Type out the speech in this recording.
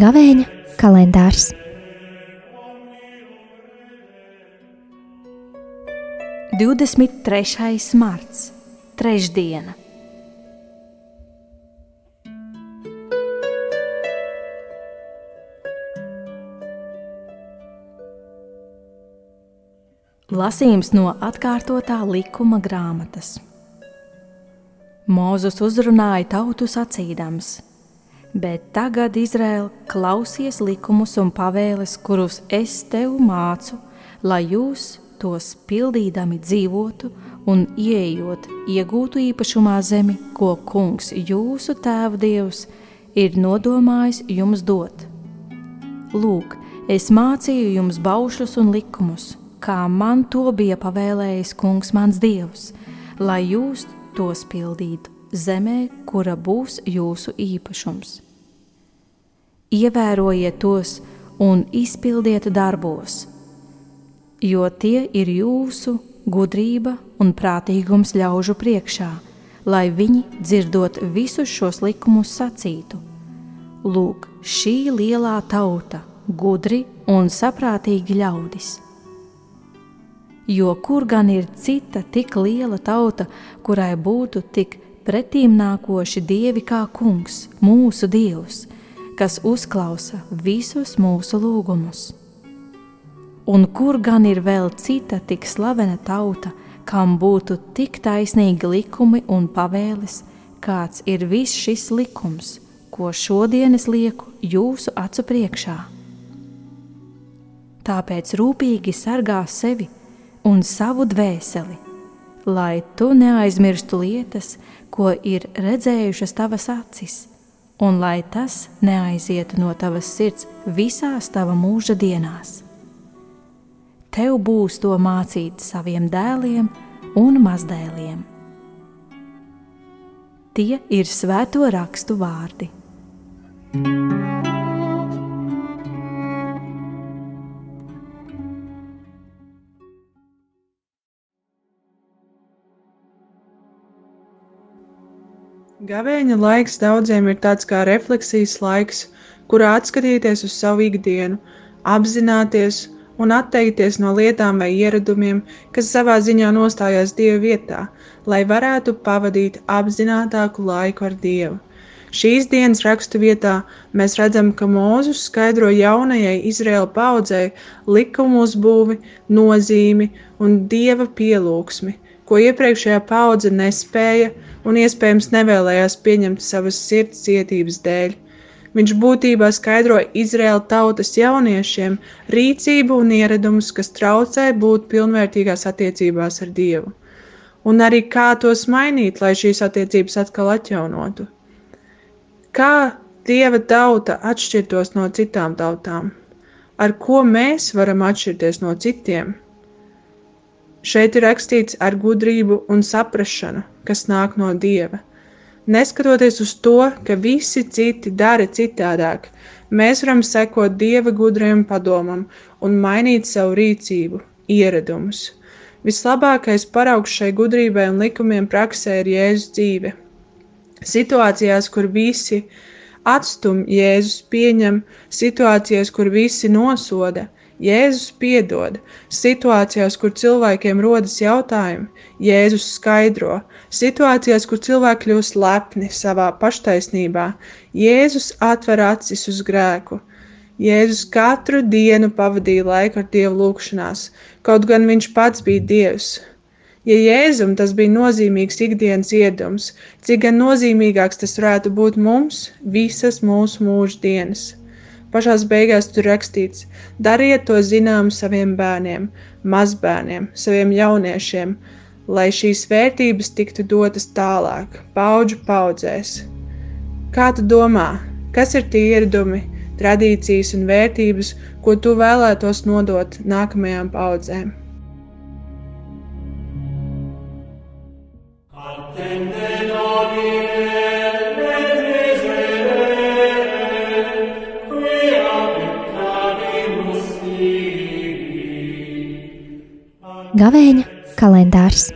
Gavēņa kalendārs. Divdesmit trešais marts, trešdiena. Lasījums no atkārtotā likuma grāmatas. Mūzus uzrunāja tautu sacīdams: Bet tagad, Izraēl, klausies likumus un pavēles, kurus es tev mācu, lai jūs tos pildīdami dzīvotu un ieejot, iegūtu īpašumā zemi, ko kungs, jūsu tēva dievs, ir nodomājis jums dot. Lūk, es mācīju jums baušļus un likumus, kā man to bija pavēlējis kungs mans dievs, lai jūs tos pildītu zemē, kura būs jūsu īpašums. Ievērojiet tos un izpildiet darbos, jo tie ir jūsu gudrība un prātīgums ļaužu priekšā, lai viņi dzirdot visus šos likumus sacītu. Lūk, šī lielā tauta, gudri un saprātīgi ļaudis. Jo kur gan ir cita tik liela tauta, kurai būtu tik pretīm nākoši dievi kā kungs, mūsu dievs, kas uzklausa visus mūsu lūgumus. Un kur gan ir vēl cita tik slavena tauta, kam būtu tik taisnīgi likumi un pavēles, kāds ir viss šis likums, ko šodien es lieku jūsu acu priekšā? Tāpēc rūpīgi sargā sevi un savu dvēseli, lai tu neaizmirstu lietas, ko ir redzējušas tavas acis, un lai tas neaizietu no tavas sirds visās tava mūža dienās. Tev būs to mācīt saviem dēliem un mazdēliem. Tie ir svēto rakstu vārdi. Gavēņa laiks daudziem ir tāds kā refleksijas laiks, kurā atskatīties uz savu ikdienu, apzināties un atteikties no lietām vai ieradumiem, kas savā ziņā nostājās Dieva vietā, lai varētu pavadīt apzinātāku laiku ar Dievu. Šīs dienas rakstu vietā mēs redzam, ka Mūzus skaidro jaunajai Izraēla paudzei likumu uzbūvi, nozīmi un Dieva pielūgsmi – ko iepriekšējā paudze nespēja un iespējams nevēlējās pieņemt savas sirds cietības dēļ. Viņš būtībā skaidroja Izraēla tautas jauniešiem rīcību un ieradumus, kas traucē būt pilnvērtīgās attiecībās ar Dievu, un arī kā tos mainīt, lai šīs attiecības atkal atjaunotu. Kā Dieva tauta atšķirtos no citām tautām? Ar ko mēs varam atšķirties no citiem? Šeit ir rakstīts ar gudrību un saprašanu, kas nāk no Dieva. Neskatoties uz to, ka visi citi dara citādāk, mēs varam sekot Dieva gudrajam padomam un mainīt savu rīcību, ieradumus. Vislabākais paraugs šai gudrībai un likumiem praksē ir Jēzus dzīve. Situācijās, kur visi atstum Jēzus pieņem, situācijās, kur visi nosoda – Jēzus piedod. Situācijās, kur cilvēkiem rodas jautājumi, Jēzus skaidro. Situācijās, kur cilvēki kļūst lepni savā paštaisnībā, Jēzus atver acis uz grēku. Jēzus katru dienu pavadīja laiku ar Dievu lūgšanās, kaut gan viņš pats bija Dievs. Ja Jēzum tas bija nozīmīgs ikdienas iedums, cik gan nozīmīgāks tas varētu būt mums visas mūsu mūža dienas. Pašās beigās tur rakstīts: dariet to zinām saviem bērniem, mazbērniem, saviem jauniešiem, lai šīs vērtības tiktu dotas tālāk, paudžu paudzēs. Kā tu domā, kas ir tie ieradumi, tradīcijas un vērtības, ko tu vēlētos nodot nākamajām paudzēm? Attende. Gavēņa kalendārs.